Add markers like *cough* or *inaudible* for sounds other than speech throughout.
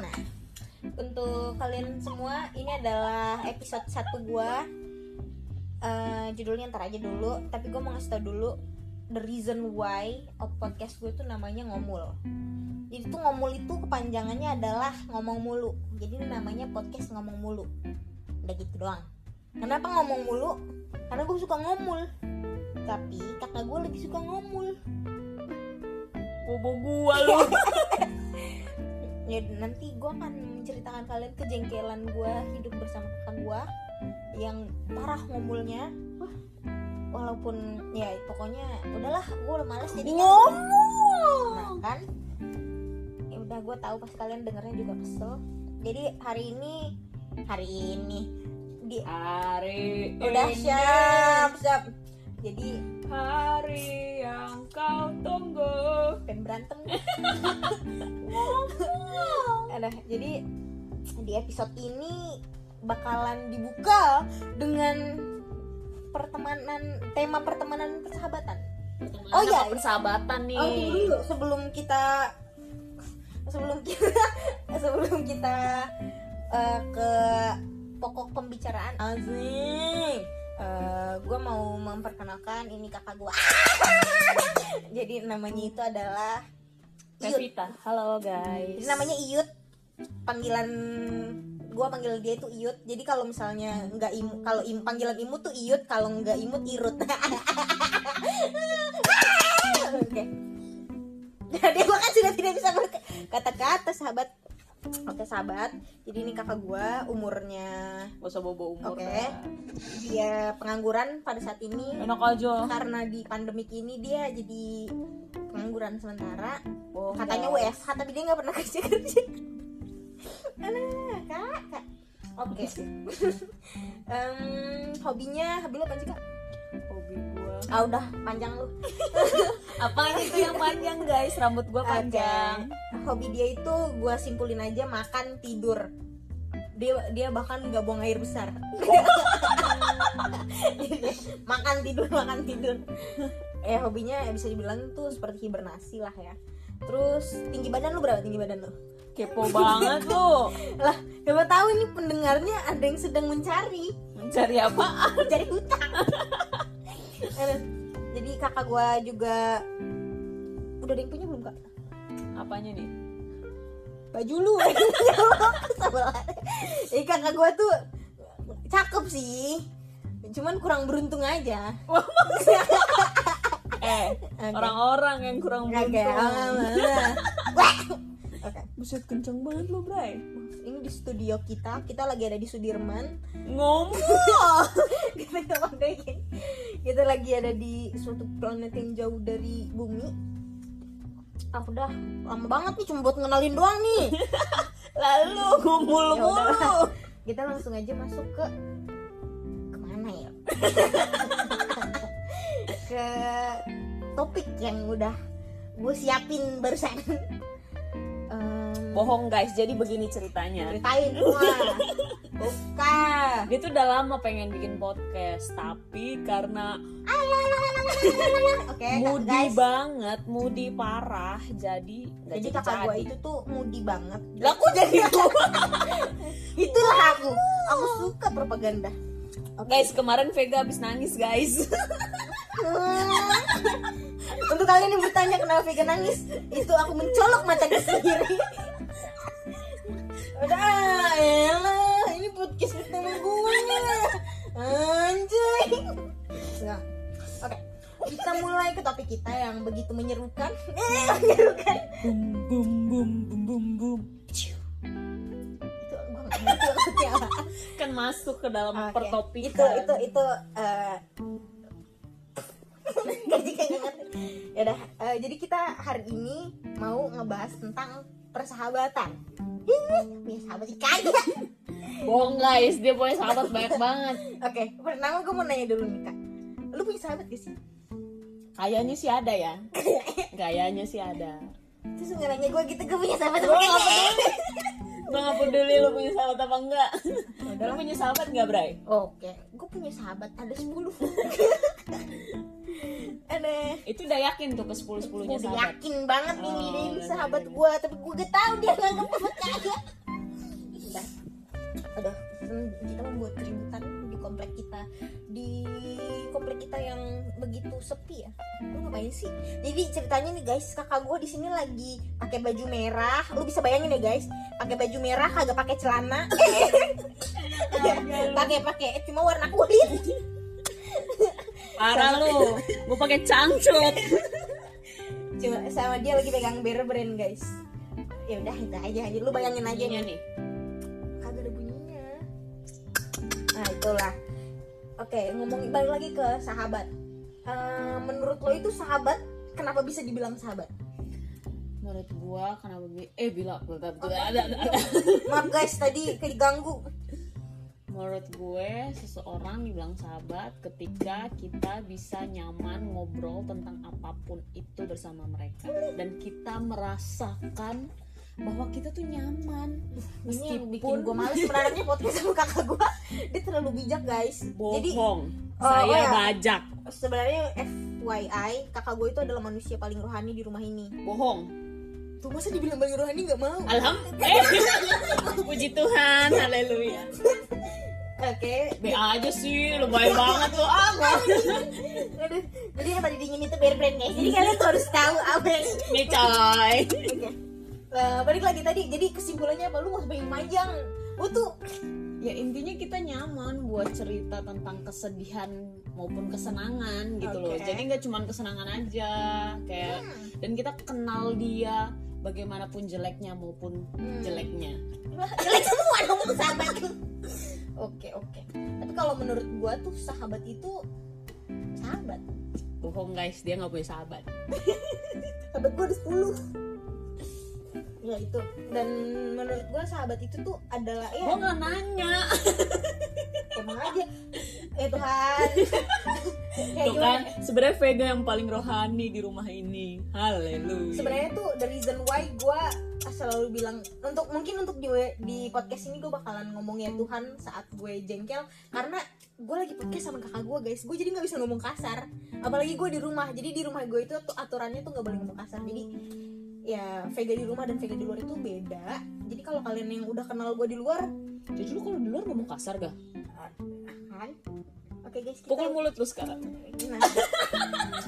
Nah, untuk kalian semua ini adalah episode satu gua. Eh, judulnya ntar aja dulu, tapi gue mau ngasih tau dulu the reason why of podcast gue itu namanya ngomul. Jadi tuh ngomul itu kepanjangannya adalah ngomong mulu. Jadi namanya podcast ngomong mulu. Udah gitu doang. Kenapa ngomong mulu? Karena gue suka ngomul. Tapi kakak gue lebih suka ngomul. Bobo gua lu. *laughs* Ya nanti gue akan menceritakan kalian kejengkelan gue hidup bersama kakak gue yang parah ngomulnya. Walaupun ya pokoknya udahlah gue udah males jadi Nah kan ya udah gue tahu pas kalian dengernya juga kesel. Jadi hari ini hari ini di Hari udah ini siap siap. Jadi hari yang kau tunggu. pengen berantem *laughs* *laughs* ada jadi di episode ini bakalan dibuka dengan pertemanan tema pertemanan persahabatan Oh, iya. Apa persahabatan nih. oh dulu sebelum kita sebelum kita *laughs* sebelum kita eh, ke pokok pembicaraan Azing gue mau memperkenalkan ini kakak gue *laughs* jadi namanya itu adalah Iyut. Pevita. Halo guys. Jadi namanya Iyut. Panggilan gua panggil dia itu Iyut. Jadi kalau misalnya nggak imu, kalau im, panggilan imut tuh Iyut, kalau nggak imut Irut. *laughs* Oke. Jadi gua kan sudah tidak bisa berkata-kata sahabat. Oke sahabat. Jadi ini kakak gua umurnya Gak usah bobo umur. Oke. dah. dia pengangguran pada saat ini Enak aja. karena di pandemik ini dia jadi pengangguran sementara Bohong, katanya guys. WFH tapi dia nggak pernah kerja kerja Alah, kak, kak. Oke. *laughs* Em, hobinya, hobi lo apa sih kak? Hobi gua. Ah udah panjang lu. *laughs* Apa itu yang panjang guys? Rambut gua panjang. Oke. Hobi dia itu gua simpulin aja makan tidur. Dia dia bahkan nggak buang air besar. *laughs* Makan tidur makan tidur. Eh hobinya ya bisa dibilang tuh seperti hibernasi lah ya. Terus tinggi badan lu berapa tinggi badan lu? Kepo banget lu. *laughs* Lah, siapa tahu ini pendengarnya ada yang sedang mencari. Mencari apa? mencari hutang jadi kakak gua juga udah ada yang punya belum kak? Apanya nih? baju lu. *laughs* Jadi kakak gua tuh cakep sih. Cuman kurang beruntung aja. *laughs* Eh, orang-orang yang kurang beruntung. *laughs* Oke, Buset kenceng banget lu, Bray. ini di studio kita, kita lagi ada di Sudirman. Ngomong. *laughs* kita nggak pakai gini. Kita lagi ada di suatu planet yang jauh dari bumi. Ah udah lama banget nih cuma buat ngenalin doang nih. *laughs* Lalu ngomul Ya mulu. kita langsung aja masuk ke ke mana ya *laughs* ke topik yang udah gue siapin barusan Bohong guys, jadi begini ceritanya. ceritain *laughs* buka Dia tuh udah lama pengen bikin podcast, tapi karena *laughs* oke moody guys. banget, moody parah, jadi jadi kakak gue itu tuh moody banget. Lah kok jadi *laughs* gua? itulah aku. Aku suka propaganda. Guys, kemarin Vega habis nangis guys. Untuk kalian yang bertanya kenapa Vega nangis, itu aku mencolok matanya sendiri. Udah, elah, ini podcast pertama gue. Anjay. Nah, oke. Kita mulai ke topik kita yang begitu menyerukan. Eh, menyerukan. Bum bum bum bum bum bum. Itu gue nggak ngerti maksudnya apa. Kan masuk ke dalam Oke. pertopikan. Itu itu itu eh *laughs* ngerti. Ya udah, eh, jadi kita hari ini mau ngebahas tentang persahabatan. Ih, punya sahabat sih kagak. *laughs* Bohong guys, dia punya sahabat banyak banget. Oke, pertama gue mau nanya dulu nih kak. Lu punya sahabat gak sih? Kayaknya sih ada ya. *laughs* Kayaknya sih ada. Terus nggak nanya gue gitu, gue punya sahabat apa nggak kagak? *laughs* Gue gak peduli lu punya sahabat apa enggak. Lu punya sahabat enggak Bray? Oke, gue punya sahabat ada 10 *laughs* Aneh Itu udah yakin tuh ke 10-10 Gue nya udah sahabat? yakin banget Oh, ini udah, sahabat udah, gue Tapi gue gak tau dia nganggep gue percaya. Udah. Aduh, hmm, kita membuat keributan di komplek kita. Di komplek kita yang begitu sepi ya. Lu ngapain sih? Jadi ceritanya nih guys, kakak gue di sini lagi pakai baju merah. Lu bisa bayangin ya guys pakai baju merah kagak pakai celana. Pakai pakai. Cuma warna kulit. Parah lu. Gue pakai cangcut. Cuma sama dia lagi pegang bear brand guys. Ya udah itu aja. Aja lu bayangin aja Bunyinya nih itulah oke ngomongin balik lagi ke sahabat. Eh, menurut lo itu sahabat kenapa bisa dibilang sahabat? Menurut gua kenapa bi- Eh bila *laughs* maaf guys tadi keganggu. Menurut gue seseorang dibilang sahabat ketika kita bisa nyaman ngobrol tentang apa pun itu bersama mereka. Dan kita merasakan bahwa kita tuh nyaman. Ini yang bikin meskipun gue males sebenarnya podcast sama kakak gue *laughs* dia terlalu bijak guys. Bohong. Oh, saya oh ya. bajak. Sebenarnya FYI kakak gue itu adalah manusia paling rohani di rumah ini. Bohong. Tuh masa dibilang paling rohani nggak mau? Alhamdulillah. Eh, *laughs* puji Tuhan. Haleluya. Oke. Be aja sih lebay banget lu. Ah gua- Aduh, jadi yang tadi dingin itu bear brand guys. Jadi kalian tuh harus tahu apa yang nih coy Eh, balik lagi tadi jadi kesimpulannya apa? Lu nggak usah pengen panjang. Lu tuh ya intinya kita nyaman buat cerita tentang kesedihan maupun kesenangan gitu loh. Oke. jadi nggak cuma kesenangan aja kayak dan kita kenal dia bagaimanapun jeleknya maupun Hmm. jeleknya. Jelek semua dong sahabat oke oke. Tapi kalau menurut gua tuh sahabat itu sahabat. Bohong guys. Dia nggak punya sahabat. Sahabat gua ada 10 ya itu dan menurut gua sahabat itu tuh adalah ya gua nggak nanya. Emang aja. Ya Tuhan. *laughs* Tuh kan sebenarnya Vega yang paling rohani di rumah ini. Haleluya. Sebenarnya tuh the reason why gue selalu bilang untuk mungkin untuk di, di podcast ini gue bakalan ngomong ya Tuhan saat gue jengkel. Karena gue lagi podcast sama kakak gue guys. Gue jadi nggak bisa ngomong kasar. Apalagi gue di rumah. Jadi di rumah gue itu tuh aturannya tuh nggak boleh ngomong kasar. Jadi ya Vega di rumah dan Vega di luar itu beda. Jadi kalau kalian yang udah kenal gue di luar jadi lu kalau di luar ngomong kasar gak? Oke guys kita pukul mulut lu sekarang. Nah,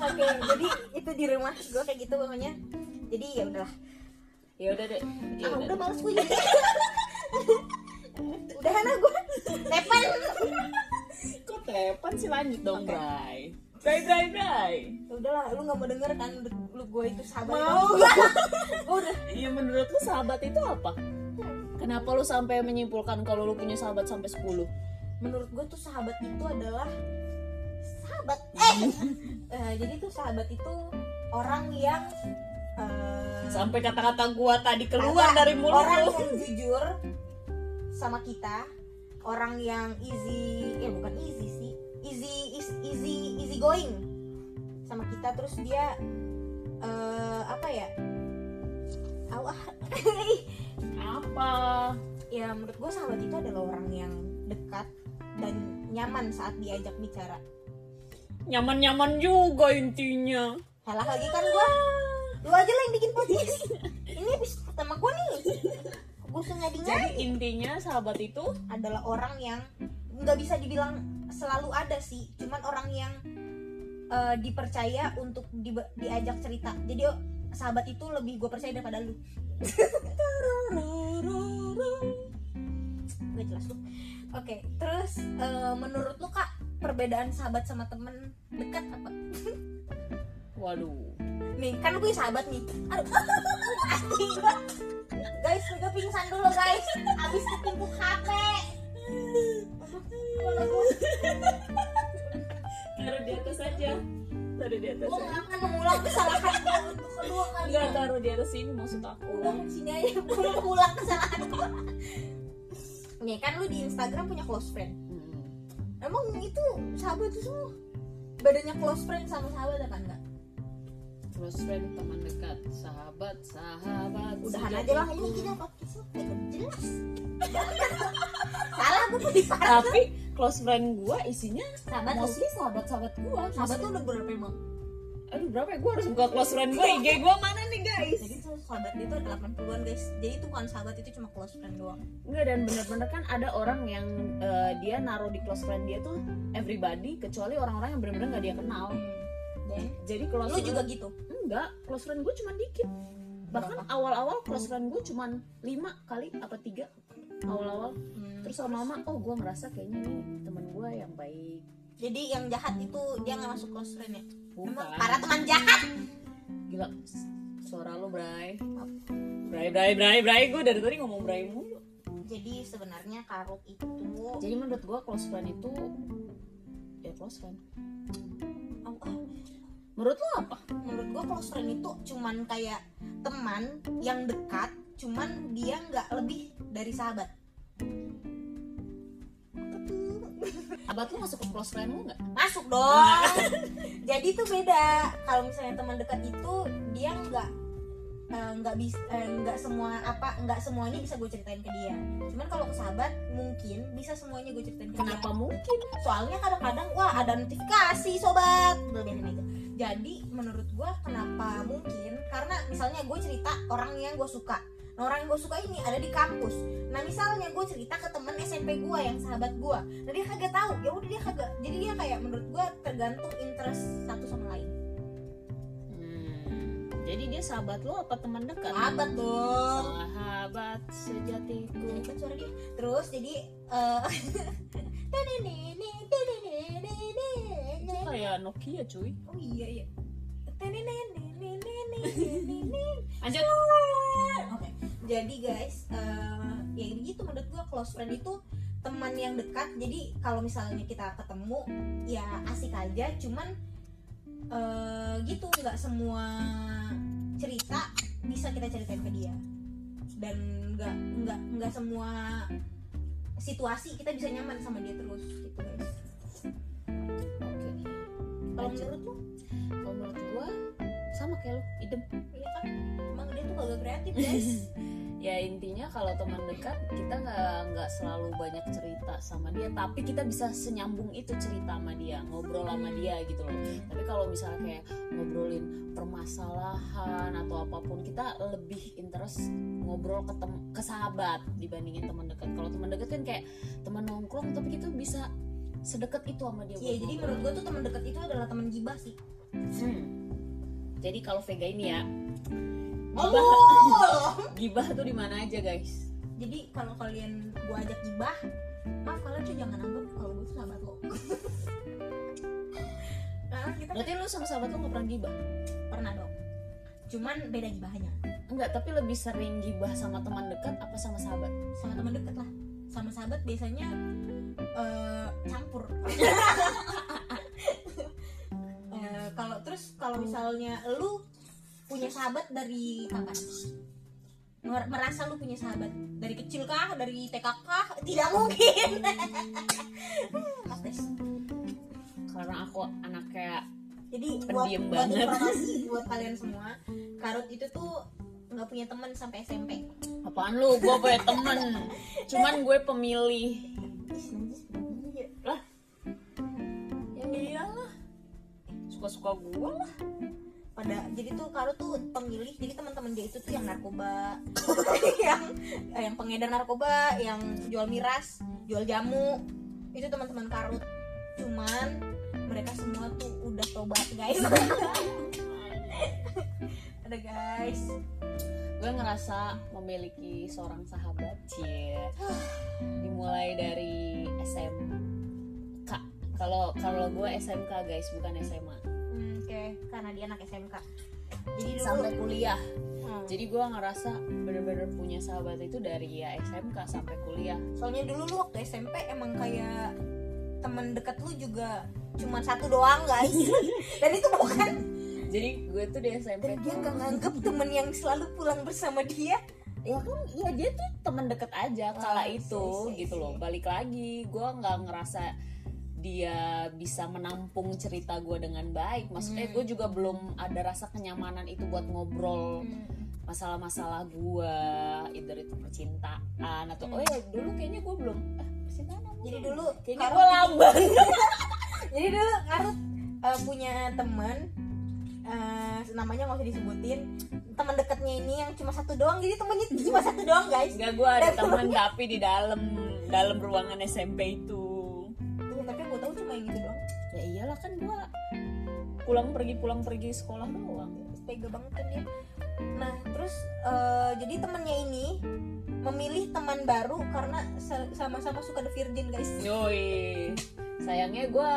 oke jadi itu di rumah gue kayak gitu pokoknya. Jadi ya udahlah. Ya udah deh. Ya ah udah udah males gue jadi. Udah nah gue tepan. Kok telepon sih? Lanjut dong Bray Bray Bray Bray Ya udahlah lu nggak mau denger kan lu gue itu sahabat Mau. *laughs* udah Ya menurut lu sahabat itu apa? Kenapa lu sampai menyimpulkan kalau lu punya sahabat sampai 10? menurut gue tuh sahabat itu adalah sahabat *laughs* eh Eh, jadi tuh sahabat itu orang yang eh, Sampai kata-kata gua tadi keluar dari mulut orang lu. yang jujur sama kita orang yang easy ya bukan easy sih easy easy easy going sama kita. Terus dia eh, apa ya? Awah *laughs* Apa? ya menurut gue sahabat itu adalah orang yang dekat dan nyaman saat diajak bicara. Nyaman-nyaman juga intinya. Halah lagi kan gue lu aja lah yang bikin podcast. Ini habis pertama gue nih. Gue ngadi Jadi intinya sahabat itu adalah orang yang nggak bisa dibilang selalu ada sih. Cuman orang yang eh, dipercaya untuk di- diajak cerita. Jadi oh, sahabat itu lebih gue percaya daripada lu. *laughs* Gak jelas lu. Oke terus eh, menurut lu kak perbedaan sahabat sama temen dekat apa? Waduh. nih kan gue sahabat nih. Aduh. *laughs* Guys gue pingsan dulu guys. Abis ketimpuk hp Taruh di atas gue nggak akan mengulang kesalahan gue untuk kedua kali. Enggak taruh di atas sini maksud aku. udah sini aja gue mengulang kesalahan gue nih kan lu di Instagram punya close friend. Hmm. emang itu sahabat itu semua? Bedanya close friend sama sahabat apa enggak? Close friend teman dekat. Sahabat sahabat. Udahan aja lah ini kita podcast jelas. *laughs* Salah gue tuh di tapi close friend gua isinya sahabat mostly sahabat-sahabat gua. Sahabat tuh udah berapa emang? Aduh berapa ya? Gua harus buka close friend gua IG gua mana nih guys? Jadi tuh sahabat itu ada 80-an guys. Jadi itu bukan sahabat itu cuma close friend doang. Enggak dan bener-bener kan ada orang yang eh, dia naruh di close friend dia tuh everybody kecuali orang-orang yang bener-bener nggak dia kenal. dan Jadi close lu friend- juga gitu? Enggak, close friend gue cuma dikit. Bahkan awal-awal close friend gue cuma lima kali apa tiga awal-awal. Hmm. Terus lama-lama oh gue ngerasa kayaknya nih temen gue yang baik. jadi yang jahat itu dia nggak masuk close friend ya Bukan. emang para teman jahat Gila, suara lu Bray. Bray, Bray, Bray, Bray. Gue dari tadi ngomong Bray mulu. jadi sebenarnya karut itu Jadi menurut gue close friend itu ya close friend. oh, oh, Menurut lu apa? menurut gua close friend itu cuman kayak teman yang dekat cuman dia nggak lebih dari sahabat? Abad lu masuk ke close friend lu nggak? masuk dong. *laughs* Jadi tuh beda. Kalau misalnya teman dekat itu dia nggak eh, nggak bisa nggak semua apa nggak semuanya bisa gue ceritain ke dia. Cuman kalau ke sahabat mungkin bisa semuanya gue ceritain ke Kenapa dia mungkin? soalnya kadang-kadang wah ada notifikasi sobat. Biarin aja. Jadi menurut gue kenapa mungkin? Karena misalnya gue cerita orang yang gue suka nah orang yang gue suka ini ada di kampus. Nah misalnya gue cerita ke temen SMP gue yang sahabat gue nah dia kagak tahu. Ya udah dia kagak. Jadi dia kayak menurut gue tergantung interest satu sama lain. Hmm, jadi dia sahabat lo apa teman dekat? sahabat dong Sahabat sejatiku. Jadi suara dia. Terus jadi Itu kayak Nokia cuy. oh iya iya. Lanjut. Oke, jadi guys, eh ya gitu menurut gua close friend itu teman yang dekat. Jadi kalau misalnya kita ketemu, ya asik aja. Cuman eh gitu, nggak semua cerita bisa kita ceritain ke dia. Dan nggak nggak nggak semua situasi kita bisa nyaman sama dia terus gitu guys. Oke. Kalau menurut lu, Kalau menurut gua sama kayak lo, idem. iya kan? Emang dia tuh kagak kreatif guys. *laughs* Ya intinya kalau teman dekat kita nggak nggak selalu banyak cerita sama dia, tapi kita bisa senyambung itu cerita sama dia, ngobrol sama dia gitu loh. Tapi kalau misalnya kayak ngobrolin permasalahan atau apa pun, kita lebih interest ngobrol ke tem ke sahabat dibandingin teman dekat. Kalau teman dekat kan kayak teman nongkrong, tapi kita bisa sedekat itu sama dia. Iya, jadi menurut gua tuh teman dekat itu adalah teman gibah sih. Hmm. Jadi kalau Vega ini ya, Oh. *laughs* gibah tuh di mana aja guys? jadi kalau kalian gua ajak gibah maaf kalian tuh jangan anggap kalau gue tuh sahabat lo *laughs* nah kita Berarti lu sama sahabat lu nggak pernah gibah? pernah dong cuman beda gibahnya Enggak, tapi lebih sering gibah sama teman dekat apa sama sahabat? sama teman deket lah sama sahabat biasanya eh, campur *laughs* Eh, kalau terus kalau misalnya lu punya sahabat dari kapan Mer- merasa lu punya sahabat dari kecil kah dari TK kah *laughs* tidak mungkin *laughs* Mas Des. Karena aku anak kayak Jadi buat, buat informasi buat kalian semua, Karut itu tuh nggak punya teman sampai SMP. apaan lu? Gue punya temen. Cuman gue pemilih. Lah. Ya iyalah. Suka-suka gue lah. Pada jadi tuh Karut tuh pemilih. Jadi teman-teman dia itu tuh yang narkoba, *laughs* yang eh, yang pengedar narkoba, yang jual miras, jual jamu. Itu teman-teman Karut. Cuman mereka semua tuh udah tobat guys. *laughs* Ada guys. Gue ngerasa memiliki seorang sahabat cie. Dimulai dari SMK. Kalau kalau gue SMK guys, bukan SMA. Oke, karena dia anak SMK. Jadi dulu Sampai kuliah. Hmm. Jadi gue ngerasa bener-bener punya sahabat itu dari ya SMK sampai kuliah. soalnya dulu lu waktu SMP emang kayak temen deket lu juga cuma satu doang guys *laughs* dan itu bukan Jadi gue tuh di SMP dan dia nggak nganggep temen yang selalu pulang bersama dia ya kan ya dia tuh teman deket aja kala Oh, itu see, see, gitu see. loh. Balik lagi gue nggak ngerasa dia bisa menampung cerita gue dengan baik maksudnya Hmm. gue juga belum ada rasa kenyamanan itu buat ngobrol Hmm. masalah-masalah gue either itu percintaan atau Hmm. oh ya dulu kayaknya gue belum eh, percintaan apa? jadi dulu kayaknya gue lamban *laughs* jadi dulu Karut eh, punya teman eh, namanya nggak usah disebutin teman dekatnya ini yang cuma satu doang jadi temennya cuma satu doang guys Enggak gue ada teman tapi di dalam dalam ruangan SMP itu ya iyalah kan gue pulang pergi pulang pergi sekolah doang. Tega banget kan dia. Nah terus eh, jadi temennya ini memilih teman baru karena sa- sama-sama suka The Virgin guys. Yoi, sayangnya gue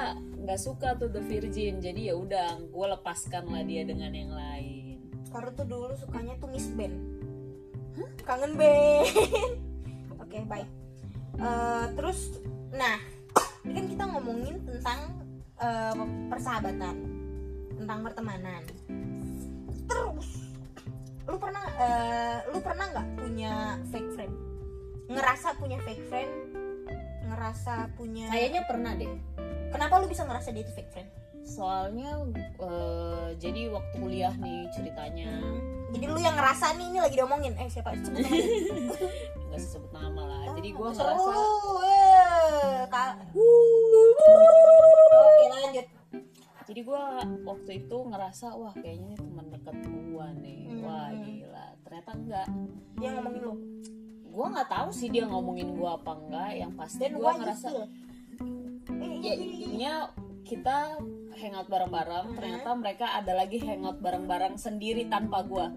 nggak suka tuh The Virgin, jadi ya udah gue lepaskan lah dia dengan yang lain. Karena tuh dulu sukanya tuh Miss Ben. Kangen Ben. *laughs* Oke baik Eh, terus nah ini kan kita ngomongin tentang eh, persahabatan tentang pertemanan. Terus lu pernah eh, lu pernah nggak punya fake friend? Ngerasa punya fake friend? Ngerasa punya Kayaknya pernah deh. kenapa lu bisa ngerasa dia itu fake friend? Soalnya eh, jadi waktu kuliah nih ceritanya. Jadi lu yang ngerasa nih ini lagi diomongin. Eh siapa? Sebut *laughs* nggak sebut nama lah. Jadi gue ngerasa eh, Kak. Oke lanjut. jadi gue waktu itu ngerasa wah kayaknya ini teman dekat gue nih. Wah Hmm. gila. Ternyata enggak. Dia ngomongin lu. Gue nggak tahu sih dia ngomongin gue apa enggak. Yang pasti gue ngerasa. Eh, ya intinya kita hangout bareng-bareng Mhm. ternyata mereka ada lagi hangout bareng-bareng sendiri tanpa gua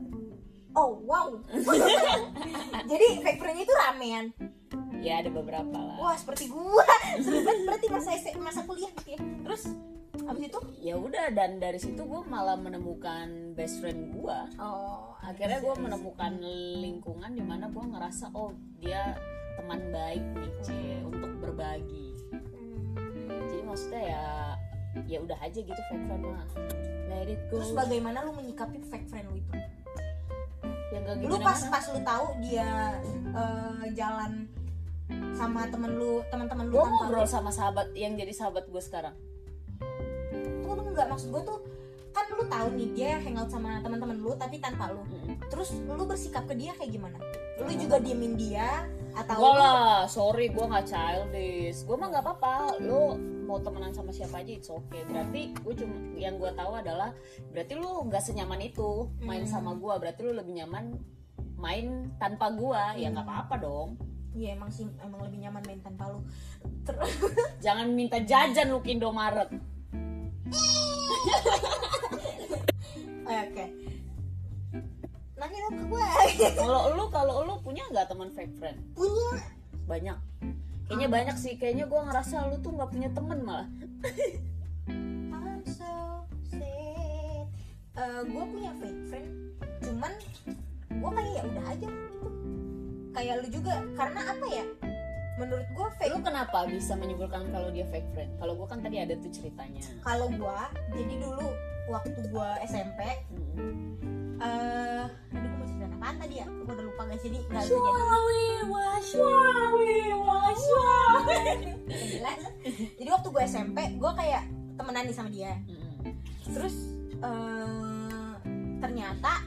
Oh wow. *laughs* Jadi friend itu ramean. Ya ada beberapa lah Wah seperti gua. Seru banget berarti masa masa kuliah gitu ya. Terus abis itu? ya udah dan dari situ gua malah menemukan best friend gua Oh akhirnya gua menemukan lingkungan di mana gua ngerasa oh dia teman baik nih cie untuk berbagi Hmm. jadi maksudnya ya ya udah aja gitu fake friend mah let it go Terus bagaimana lu menyikapi fake friend lu itu? ya gak Lu gimana pas pas lu tahu dia eh, jalan sama temen lu teman-teman lu gue ngobrol sama sahabat yang jadi sahabat gue sekarang. Tunggu nggak maksud gue tuh kan lu tahu nih dia hangout sama teman-teman lu tapi tanpa lu. Mm-mm. terus lu bersikap ke dia kayak gimana? Lu juga diemin dia atau lu- lah, sorry gue gak childish. Gue mah gak apa-apa, lu mau temenan sama siapa aja it's okay. Berarti gue cuma, yang gue tahu adalah Berarti lu gak senyaman itu main Hmm. sama gue Berarti lu lebih nyaman main tanpa gue Ya Hmm. gak apa-apa dong Iya emang sih emang lebih nyaman main tanpa lu. Terus *laughs* Jangan minta jajan lu ke Indomaret Eh, oke. Nanya dong ke gue. Kalau lu, kalau lu punya gak teman fake friend? punya. Banyak. Kayaknya banyak sih, kayaknya gue ngerasa lu tuh gak punya temen malah. I'm so sad. Gue punya fake friend cuman gue kayak ya udah aja. gitu kayak lu juga. Karena apa ya? Menurut gue fake. Lu kenapa bisa menyimpulkan kalau dia fake friend? Kalau gue kan tadi ada tuh ceritanya. Kalau gua jadi dulu waktu gua SMP Mm. eh aduh gua mau cerita apaan tadi ya? Gua udah lupa guys jadi nggak jadi. Jadi waktu gua SMP gua kayak temenan nih sama dia. Mm-mm. terus eh ternyata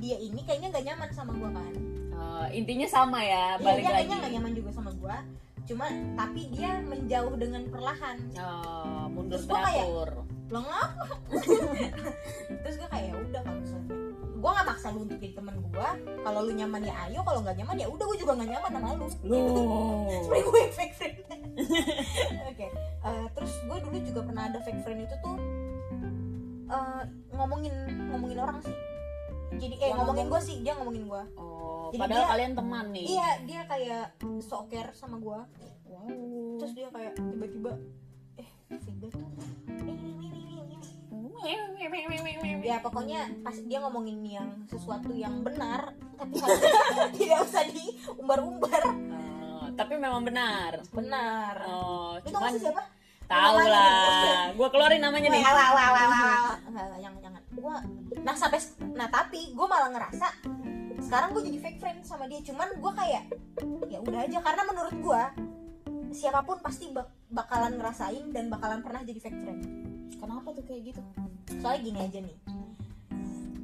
dia ini kayaknya nggak nyaman sama gua kan Uh, intinya sama ya, Iya, balik dia lagi. kayaknya nggak nyaman juga sama gua. Cuma tapi dia menjauh dengan perlahan. Oh, mundur Terus lo ngapa? *laughs* Terus gue kayak ya udah kalau misalnya gue nggak maksa lu untuk jadi teman gue kalau lu nyaman ya ayo kalau nggak nyaman ya udah gue juga nggak nyaman sama lu. Loh. *laughs* sebenarnya gue fake friend. *laughs* Oke eh, terus gue dulu juga pernah ada fake friend itu tuh eh, ngomongin ngomongin orang sih jadi eh Yang ngomongin ngomong- gue sih dia ngomongin gue Oh, Jadi padahal dia- kalian teman nih. iya dia kayak soker sama gue Wow. terus dia kayak tiba-tiba eh Vega tuh ya pokoknya pas dia ngomongin yang sesuatu yang benar tapi tidak *laughs* usah diumbar-umbar. Oh, tapi memang benar. benar. Oh, tau cuman siapa tahu lah. Gua keluarin namanya nih. Wah, wah, wah, wah, wah, jangan jangan. Gua nah sampai nah tapi gue malah ngerasa sekarang gue jadi fake friend sama dia. Cuman gue kayak ya udah aja. Karena menurut gue siapa pun pasti bak- bakalan ngerasain dan bakalan pernah jadi fake friend. Kenapa tuh kayak gitu? Soalnya gini aja nih.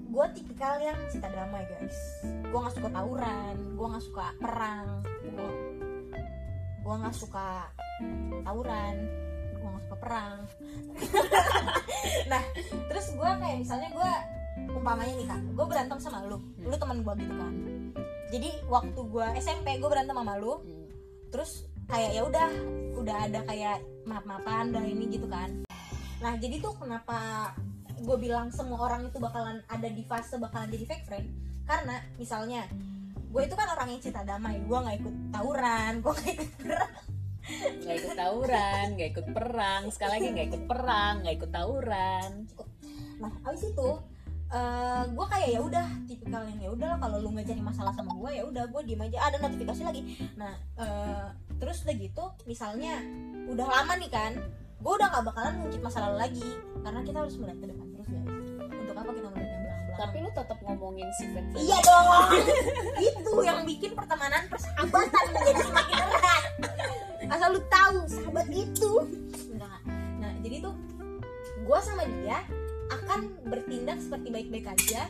Gue tipikal yang cinta damai guys. Gue nggak suka tawuran gue nggak suka perang. Gue nggak suka tawuran. gue perang. *laughs* Nah terus gue kayak misalnya gue umpamanya nih kak gue berantem sama lu. Lu teman gue gitu kan. Jadi waktu gue SMP gue berantem sama lu. Hmm. terus kayak ya udah udah ada kayak maaf maafan udah ini gitu kan. Nah jadi tuh kenapa gue bilang semua orang itu bakalan ada di fase bakalan jadi fake friend? Karena misalnya gue itu kan orang yang cinta damai gue nggak ikut tawuran gue nggak ikut perang nggak ikut tawuran nggak ikut perang. Sekali lagi nggak ikut perang nggak ikut tawuran. Nah abis itu eh gue kayak ya udah tipikal yang ya udah kalau lu nggak masalah sama gue ya udah gue diem aja. Ada notifikasi lagi. Nah eh, terus udah gitu misalnya udah lama nih kan gue udah nggak bakalan ngungkit masa lalu lagi karena kita harus melihat ke depan terus guys tapi lu tetap ngomongin si fake friend iya dong. Itu yang bikin pertemanan persahabatan menjadi semakin erat. Asal lu tahu sahabat itu. Enggak. nah jadi tuh gue sama dia akan bertindak seperti baik-baik aja.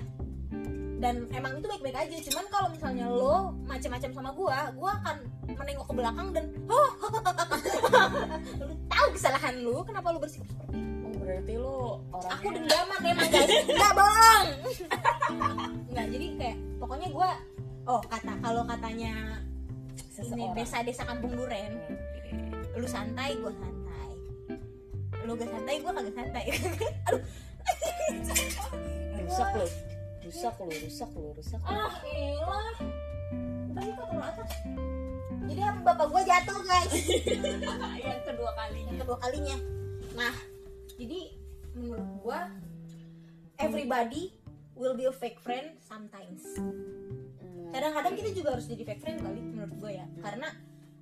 Dan emang itu baik-baik aja. Cuman kalau misalnya lo macam-macam sama gue gue akan menengok ke belakang dan oh *laughs* lu tahu kesalahan lu kenapa lu bersikap seperti itu berarti lu orang aku dendaman emang guys *laughs* nggak bohong. *laughs* Nggak jadi kayak pokoknya gue oh kata kalau katanya ini seseorang. desa desa kampung duren lu santai gue santai. Lu gak santai gue kagak santai. *laughs* Aduh. Rusak lu. Rusak lu rusak lu rusak lu. ah elah. Udah yuk ke atas? Jadi apa bapak gue jatuh guys? Yang kedua kalinya. Yang kedua kalinya. Nah jadi menurut gue everybody will be a fake friend sometimes Hmm. kadang-kadang kita juga harus jadi fake friend kali menurut gue ya karena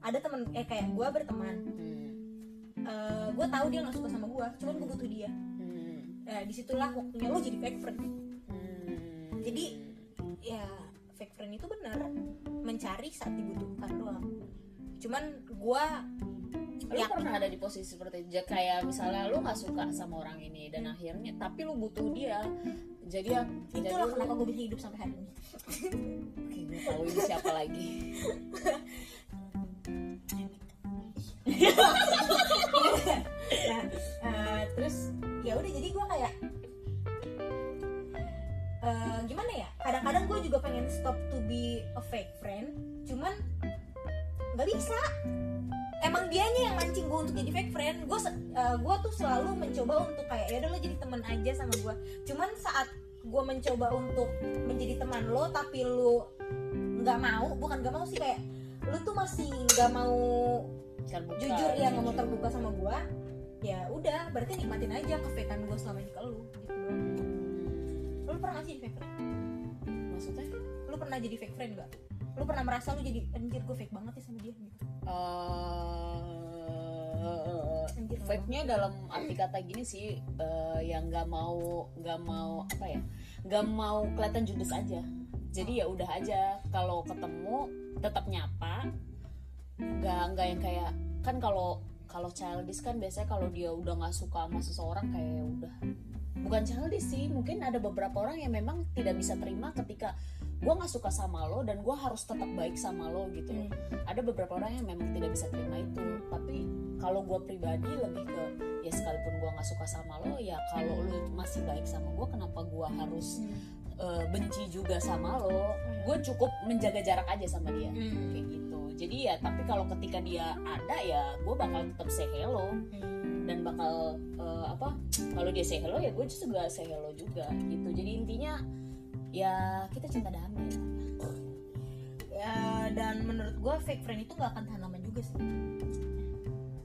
ada temen eh kayak gue berteman Hmm. gue tahu dia nggak suka sama gue cuman gue butuh dia Hmm. nah di situlah waktunya lo jadi fake friend. Jadi, ya fake friend itu benar mencari saat dibutuhkan doang cuman gue lu pernah ada di posisi seperti itu? Kayak misalnya lu nggak suka sama orang ini dan akhirnya tapi lu butuh dia. Jadi ya jadi itulah lu- kenapa gue bisa hidup sampai hari ini. Oke, gue tahu ini siapa lagi. Nah eh, terus ya udah jadi gue kayak eh, gimana ya? Kadang-kadang gue juga pengen stop to be a fake friend. Cuman nggak bisa. Emang dianya yang mancing gue untuk jadi fake friend. Gue gue tuh selalu mencoba untuk kayak ya udah lo jadi teman aja sama gue cuman saat gue mencoba untuk menjadi teman lo tapi lo nggak mau bukan nggak mau sih kayak lo tuh masih nggak mau Terbuka, jujur ya nggak mau terbuka sama gue ya udah berarti nikmatin aja kefakean gue selama ini ke lu gitu lu pernah gak sih jadi fake friend? Maksudnya? Lu pernah jadi fake friend gak lu pernah merasa lu jadi anjir gue fake banget ya sama dia gitu? Eh Anjir, fake-nya dalam arti kata gini sih eh, yang nggak mau nggak mau apa ya nggak mau kelihatan judes aja. Jadi ya udah aja kalau ketemu tetap nyapa. Nggak nggak yang kayak kan kalau kalau childish kan biasanya kalau dia udah nggak suka sama seseorang kayak ya udah. Bukan childish sih mungkin ada beberapa orang yang memang tidak bisa terima ketika gue nggak suka sama lo dan gue harus tetap baik sama lo gitu loh. Hmm. ada beberapa orang yang memang tidak bisa terima itu tapi kalau gue pribadi lebih ke ya sekalipun gue nggak suka sama lo ya kalau lo masih baik sama gue kenapa gue harus eh, benci juga sama lo? Gue cukup menjaga jarak aja sama dia Hmm. kayak gitu. Jadi ya tapi kalau ketika dia ada ya gue bakal tetap say hello. Hmm. dan bakal eh, apa kalau dia say hello ya gue juga say hello juga gitu. Jadi intinya ya kita cinta damai lah. ya dan menurut gue fake friend itu gak akan tahan lama juga sih.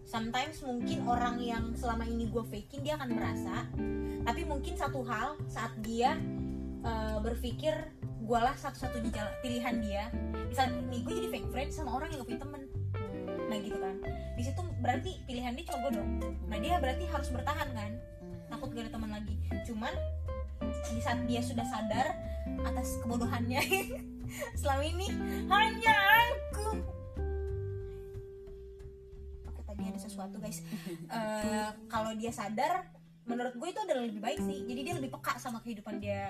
Sometimes mungkin orang yang selama ini gue faking dia akan merasa. Tapi mungkin satu hal saat dia eh, berpikir gue lah satu-satunya jalan- pilihan dia. Misal nih gue jadi fake friend sama orang yang gak punya temen. Nah gitu kan. Di situ berarti pilihan dia cuma gue dong nah dia berarti harus bertahan kan? Takut gak ada teman lagi. Cuman di saat dia sudah sadar atas kebodohannya. *laughs* Selama ini hanya aku. Sesuatu guys. *laughs* Eh, kalau dia sadar menurut gue itu adalah lebih baik sih. Jadi dia lebih peka sama kehidupan dia.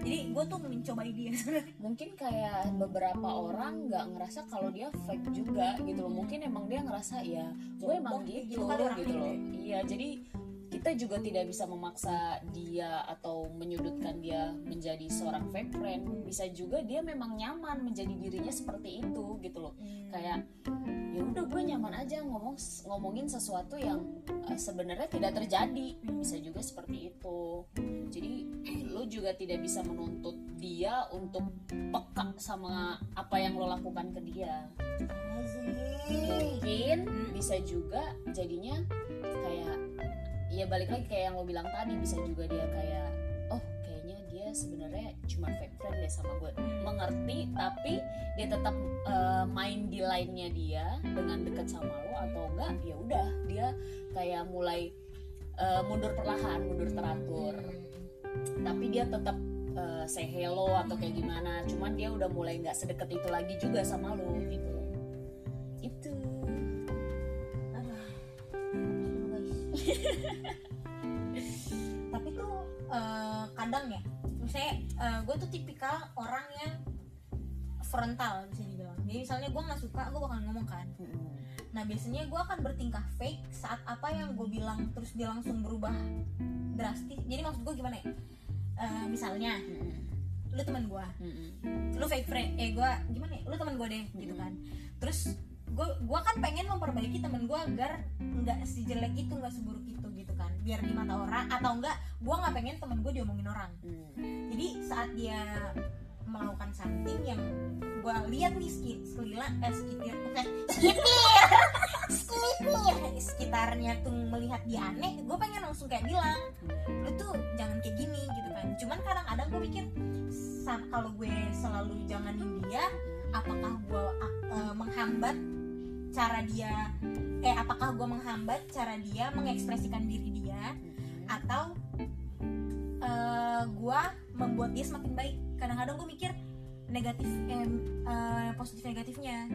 Jadi gue tuh mencobai dia. *laughs* Mungkin kayak beberapa orang nggak ngerasa kalau dia fake juga gitu loh. Mungkin emang dia ngerasa ya gue emang gitu gitu gitu loh. gitu iya jadi kita juga tidak bisa memaksa dia atau menyudutkan dia menjadi seorang fake friend. Bisa juga dia memang nyaman menjadi dirinya seperti itu gitu loh. Kayak ya udah gue nyaman aja ngomong ngomongin sesuatu yang eh, sebenarnya tidak terjadi. Bisa juga seperti itu. Jadi lo juga tidak bisa menuntut dia untuk peka sama apa yang lo lakukan ke dia. Mungkin bisa juga jadinya kayak ya balik lagi kayak yang lo bilang tadi bisa juga dia kayak oh kayaknya dia sebenarnya cuma fake friend deh sama gue mengerti tapi dia tetap eh, main di lainnya dia dengan dekat sama lo atau enggak ya udah dia kayak mulai eh, mundur perlahan mundur teratur. Tapi dia tetap eh, say hello atau kayak gimana. Cuman dia udah mulai nggak sedekat itu lagi juga sama lo gitu *laughs* tapi tuh eh, kadang ya misalnya gue tuh tipikal orang yang frontal bisa dibilang jadi misalnya gue nggak suka gue bakal ngomong kan. Nah biasanya gue akan bertingkah fake saat apa yang gue bilang terus dia langsung berubah drastis. Jadi maksud gue gimana ya? Eh, misalnya lu teman gue lu fake friend eh gue gimana ya? Lu teman gue deh gitu kan. Terus gue gua kan pengen memperbaiki temen gue agar nggak sejelek itu nggak seburuk itu gitu kan. Biar di mata orang atau enggak gue nggak pengen temen gue diomongin orang. Jadi saat dia melakukan something yang gue lihat nih sekeliling eh sekitar eh, sekitar sekitar sekitarnya tuh melihat dia aneh gue pengen langsung kayak bilang lu tuh jangan kayak gini gitu kan. Cuman kadang-kadang gue mikir kalau gue selalu janganin dia apakah gue eh, menghambat cara dia eh apakah gue menghambat cara dia mengekspresikan diri dia atau eh gue membuat dia semakin baik. Kadang-kadang gue mikir negatif eh, eh, positif negatifnya.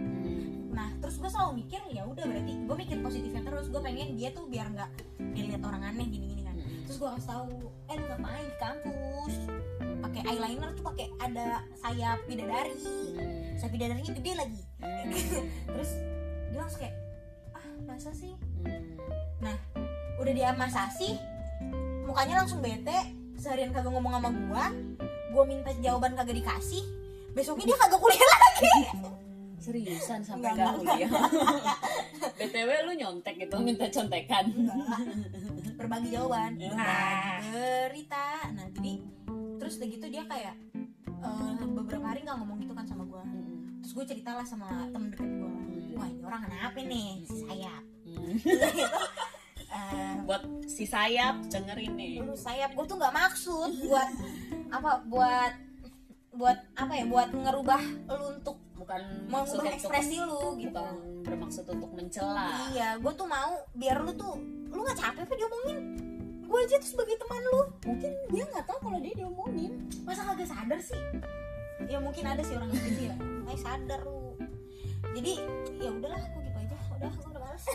Nah terus gue selalu mikir ya udah berarti gue mikir positifnya terus. Gue pengen dia tuh biar nggak dilihat orang aneh gini-gini kan. Terus gue kasih tahu eh lu ngapain di kampus? Pakai eyeliner tuh pakai ada sayap bidadari. Sayap bidadarinya gede lagi. *laughs* Terus dia langsung kayak ah masa sih? Udah dia masa sih mukanya langsung bete. Seharian kagak ngomong sama gua gua minta jawaban kagak dikasih. Besoknya dia kagak kuliah lagi. Seriusan sampai nggak kuliah? btw lu nyontek gitu minta contekan. Enggak. berbagi jawaban. Ya. berbagi berita. Nah jadi terus udah gitu dia kayak eh, beberapa hari nggak ngomong gitu kan sama gua. Terus gue ceritalah sama temen deket gua wah ini orang kenapa nih si sayap. Eh, *laughs* buat si sayap dengerin nih. Sayap gue tuh nggak maksud buat apa buat buat apa ya buat ngerubah lu untuk bukan mengubah ekspresi lu gitu. bukan bermaksud untuk mencela. Iya gue tuh mau biar lu tuh lu nggak capek apa diomongin? Gue aja tuh sebagai teman lu. Mungkin dia nggak tahu kalau dia diomongin. Masa kagak sadar sih? Ya mungkin ada sih orang yang gitu ya. Nggak sadar lu. Jadi ya udahlah aku gitu aja. Udah aku udah males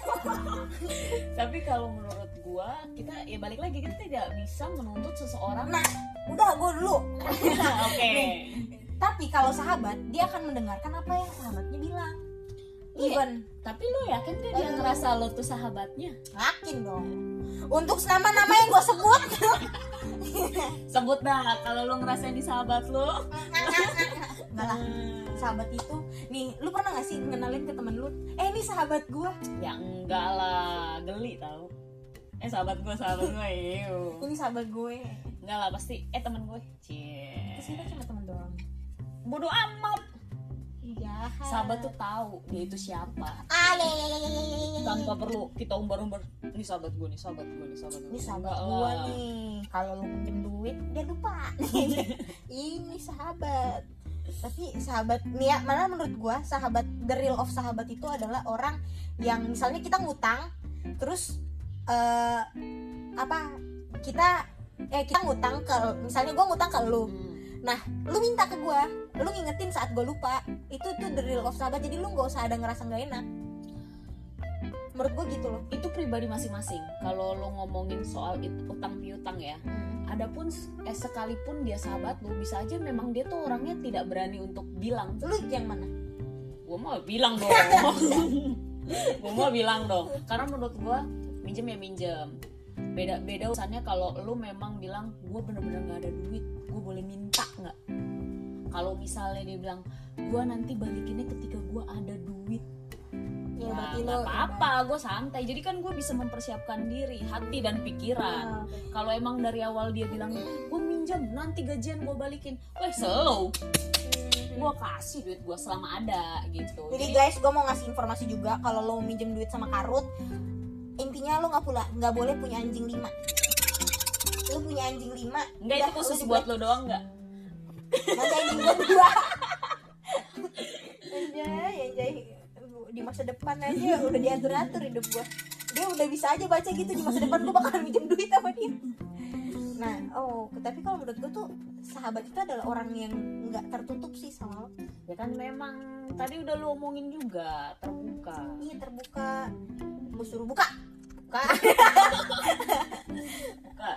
*laughs* tapi kalau menurut gua kita ya balik lagi kita tidak bisa menuntut seseorang. Nah udah gue dulu. *laughs* Oke. Tapi kalau sahabat dia akan mendengarkan apa yang sahabatnya bilang. Even tapi lu yakin gak dia ngerasa lo tuh sahabatnya? Yakin dong. Untuk nama-nama yang gue sebut. *laughs* Sebut dah kalau lu ngerasain di sahabat lu. *laughs* Enggak lah. Sahabat itu nih lu pernah gak sih ngenalin ke temen lu eh ini sahabat gue ya enggak lah geli tau. Eh sahabat gua sahabat iyo *laughs* ini sahabat gue. Enggak lah pasti. Eh temen gue. Cie. Terus kita cuma temen doang. Bodoh amat iya. Sahabat tuh tahu dia itu siapa. Ah ya ya ya ya ya, ya, ya. tanpa perlu kita umbar-umbar ini sahabat gue nih sahabat gue nih sahabat gue ini sahabat gue nih. Kalau lu minjem duit dia lupa. *laughs* Ini sahabat. Tapi sahabat nih ya mana menurut gue sahabat the real of sahabat itu adalah orang yang misalnya kita ngutang terus eh apa kita eh kita ngutang ke misalnya gue ngutang ke lu. Hmm. lu minta ke gue lu ngingetin saat gue lupa. Itu tuh the real of sahabat. Jadi lu nggak usah ada ngerasa nggak enak. Menurut gue gitu loh. Itu pribadi masing-masing. Kalau lo ngomongin soal itu utang piutang ya. Adapun eh, sekalipun dia sahabat lo bisa aja memang dia tuh orangnya tidak berani untuk bilang. Lu yang mana? Gue mau bilang dong. *laughs* Gue mau bilang dong. Karena menurut gue minjem ya minjem. Beda beda urusannya kalau lu memang bilang gue bener-bener nggak ada duit. Gue boleh minta nggak kalau misalnya dia bilang gue nanti balikinnya ketika gue ada duit. Ya, ya berarti nggak lu apa-apa gue santai. Jadi kan gue bisa mempersiapkan diri hati dan pikiran. Oke. kalau emang dari awal dia bilang gue minjem nanti gajian gue balikin. Weh slow. Hmm. gue kasih duit gue selama ada gitu. Jadi guys, gue mau ngasih informasi juga kalau lo minjem duit sama Karut, intinya lo nggak pula nggak boleh punya anjing lima. Lo punya anjing lima, enggak itu khusus buat lo doang nggak Nanti anjing gue dua. Anjay, anjay. Di masa depan aja udah diatur-atur hidup gue. Dia udah bisa aja baca gitu di masa depan gue bakalan minjem duit sama dia. Nah, oh, tapi kalau menurut gue tuh sahabat itu adalah orang yang nggak tertutup sih sama lo. ya kan memang tadi udah lo omongin juga terbuka Iya terbuka. Gue suruh buka. Buka. buka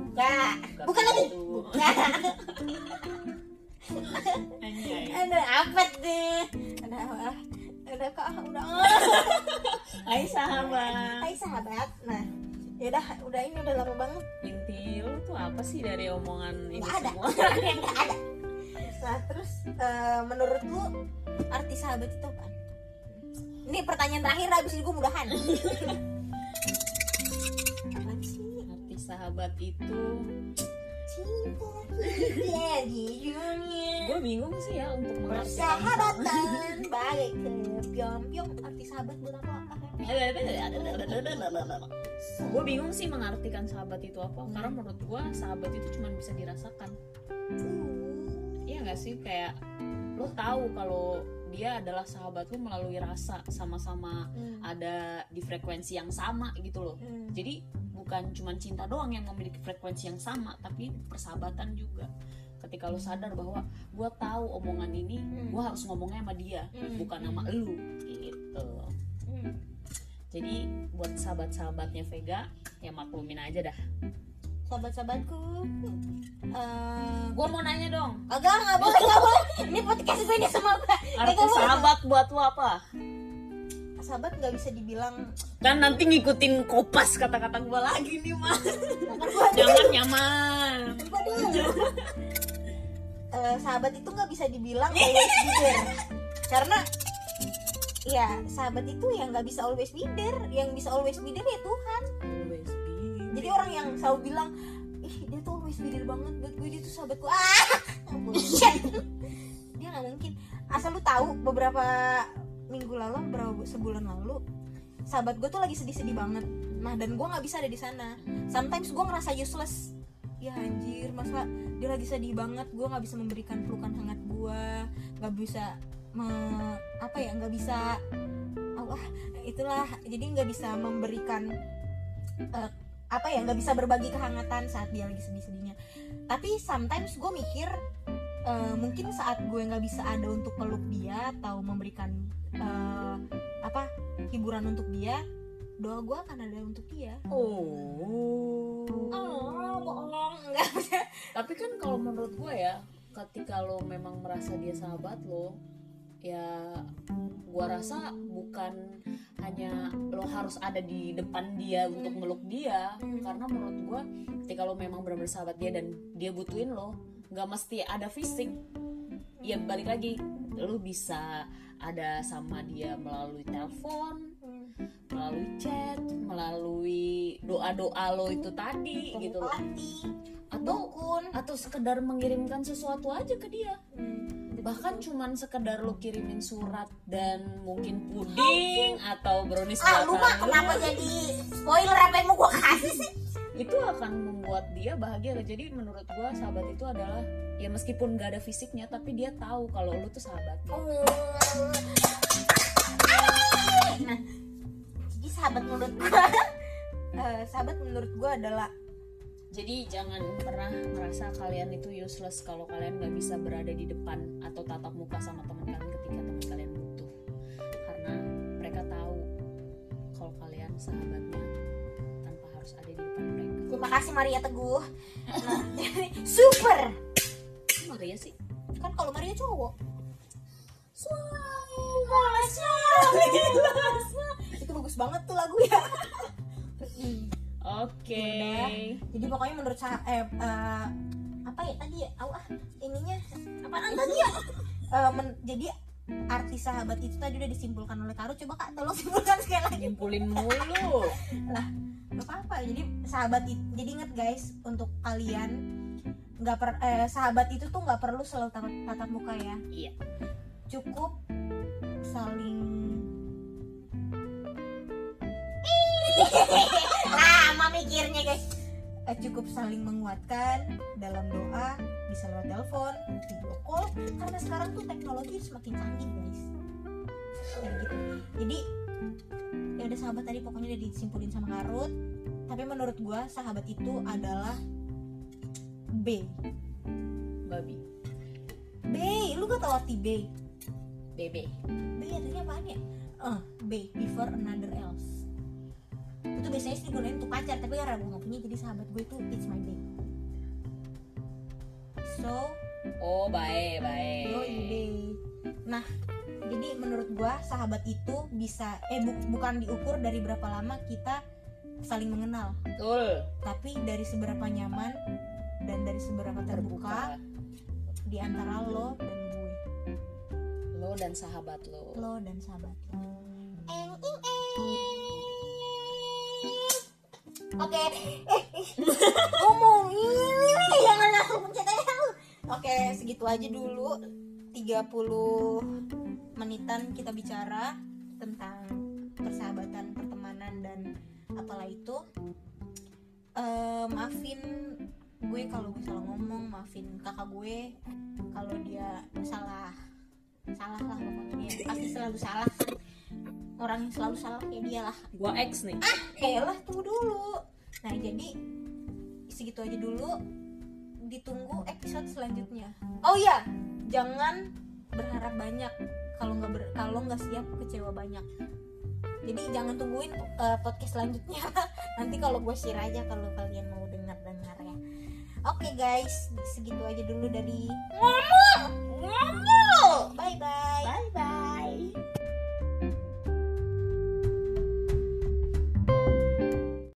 Buka. Buka lagi. Buka. Ada apa deh? Ada apa? Ada kak udah. Hai sahabat Hai sahabat. Nah, yaudah, udah ini udah lama banget. inti lo tuh apa sih dari omongan ini Nggak ada. semua *laughs* Nggak ada. Nah, terus eh, menurut lu arti sahabat itu apa? Ini pertanyaan terakhir habis ini gue mudahan. Apa sih? arti sahabat itu. Gue bingung sih ya untuk Persahabatan. bagai kepiong-piong arti sahabat buat apa? gue bingung sih mengartikan sahabat itu apa. Karena menurut gue sahabat itu cuma bisa dirasakan. Iya nggak sih? Kayak lo tahu kalau dia adalah sahabat lo melalui rasa sama-sama Hmm. ada di frekuensi yang sama gitu loh Hmm. jadi bukan cuma cinta doang yang memiliki frekuensi yang sama tapi persahabatan juga ketika lo sadar bahwa gue tahu omongan ini Hmm. gue harus ngomongnya sama dia Hmm. bukan sama lu gitu Hmm. jadi buat sahabat-sahabatnya Vega ya maklumin aja dah Sahabat-sahabatku, eh gue mau nanya dong agak nggak boleh nggak boleh. Ini podcast gue ini sama gue. arti sahabat buat lo apa Sahabat nggak bisa dibilang. kan nanti ngikutin kopas kata-kata gue lagi nih Ntar gue nyaman. Eh, sahabat itu nggak bisa dibilang *laughs* always be there karena ya sahabat itu yang nggak bisa always be there yang bisa always be there ya Tuhan Always. Jadi orang yang selalu bilang ih dia tuh always there banget buat gue dia tuh sahabatku. Ah *laughs* dia nggak mungkin. Asal lu tahu beberapa minggu lalu beberapa sebulan lalu sahabat gue tuh lagi sedih-sedih banget. Nah dan gue nggak bisa ada di sana. Sometimes gue ngerasa useless. Ya anjir masa dia lagi sedih banget gue nggak bisa memberikan pelukan hangat gue nggak bisa me- apa ya nggak bisa Allah itulah. Jadi nggak bisa memberikan eh, apa ya nggak bisa berbagi kehangatan saat dia lagi sedih-sedihnya. Tapi sometimes gue mikir eh, mungkin saat gue nggak bisa ada untuk peluk dia atau memberikan eh, apa hiburan untuk dia doa gue akan ada untuk dia. Oh. oh bohong. Nggak Tapi kan kalau menurut gue ya, ketika lo memang merasa dia sahabat lo, ya gua rasa bukan hanya lo harus ada di depan dia untuk meluk dia, Hmm. karena menurut gua ketika lo memang benar-benar sahabat dia dan dia butuhin lo, nggak mesti ada fisik. Ya balik lagi, lo bisa ada sama dia melalui telepon, melalui chat, melalui doa-doa lo itu tadi gitu Atau dukun. atau sekedar mengirimkan sesuatu aja ke dia bahkan cuman sekedar lo kirimin surat dan mungkin puding atau brownies ah lu mah buatan kenapa lu, jadi spoiler apa yang mau gue kasih sih? Itu akan membuat dia bahagia. Jadi menurut gua sahabat itu adalah ya meskipun gak ada fisiknya tapi dia tahu kalau lu tuh sahabat. Nah jadi sahabat menurut gue *laughs* eh, sahabat menurut gue adalah jadi jangan pernah merasa kalian itu useless kalau kalian nggak bisa berada di depan atau tatap muka sama teman kalian ketika teman kalian butuh. Karena mereka tahu sahabatnya tanpa harus ada di depan mereka. Terima kasih Maria Teguh. Nah, *laughs* super. Maria sih. Kan kalau Maria cowok. *laughs* Itu bagus banget tuh lagu ya *laughs* oke. Jadi pokoknya menurut saya eh, eh, apa ya tadi ya? Ah ininya apaan tadi ya? Eh, men- jadi arti sahabat itu tadi udah disimpulkan oleh Karo coba kak tolong simpulkan *laughs* sekali lagi. Nyimpulin mulu. *laughs* Nggak apa-apa. Jadi sahabat itu jadi inget guys untuk kalian nggak per eh, sahabat itu tuh nggak perlu selalu tatap, tatap muka ya. Iya. cukup saling *laughs* mikirnya guys. Eh, cukup saling menguatkan dalam doa bisa lewat telepon video call karena sekarang tuh teknologi semakin canggih guys. Kayak gitu. jadi ya udah sahabat tadi pokoknya udah disimpulin sama Karut. Tapi menurut gua sahabat itu adalah B. Babi. B. Lu gak tau arti B? Bebe B artinya apaan ya? Eh, B. Before another else itu biasanya sih digunain untuk pacar tapi karena gue gak punya jadi sahabat gue itu it's my babe so oh baik baik. yo babe nah jadi menurut gue sahabat itu bisa eh bu- bukan diukur dari berapa lama kita saling mengenal. Betul. Tapi dari seberapa nyaman dan dari seberapa terbuka, di antara lo dan gue lo dan sahabat lo. Lo dan sahabat lo. Oke, eh, eh, ngomong jangan langsung pencet aja lu. Oke, segitu aja dulu. 30 menitan kita bicara tentang persahabatan, pertemanan dan apalah itu. Eh, maafin gue kalau gue salah ngomong, maafin kakak gue kalau dia salah salah lah dia pasti selalu salah orang yang selalu salah ya dia lah. Gua X nih. Eh lah tunggu dulu. Nah jadi segitu aja dulu. Ditunggu episode selanjutnya. Oh iya jangan berharap banyak. Kalau nggak ber- kalau nggak siap kecewa banyak. Jadi jangan tungguin uh, podcast selanjutnya. *laughs* Nanti kalau gue share aja kalau kalian mau dengar dengar ya. Oke guys. Segitu aja dulu dari ngomong! Ngomong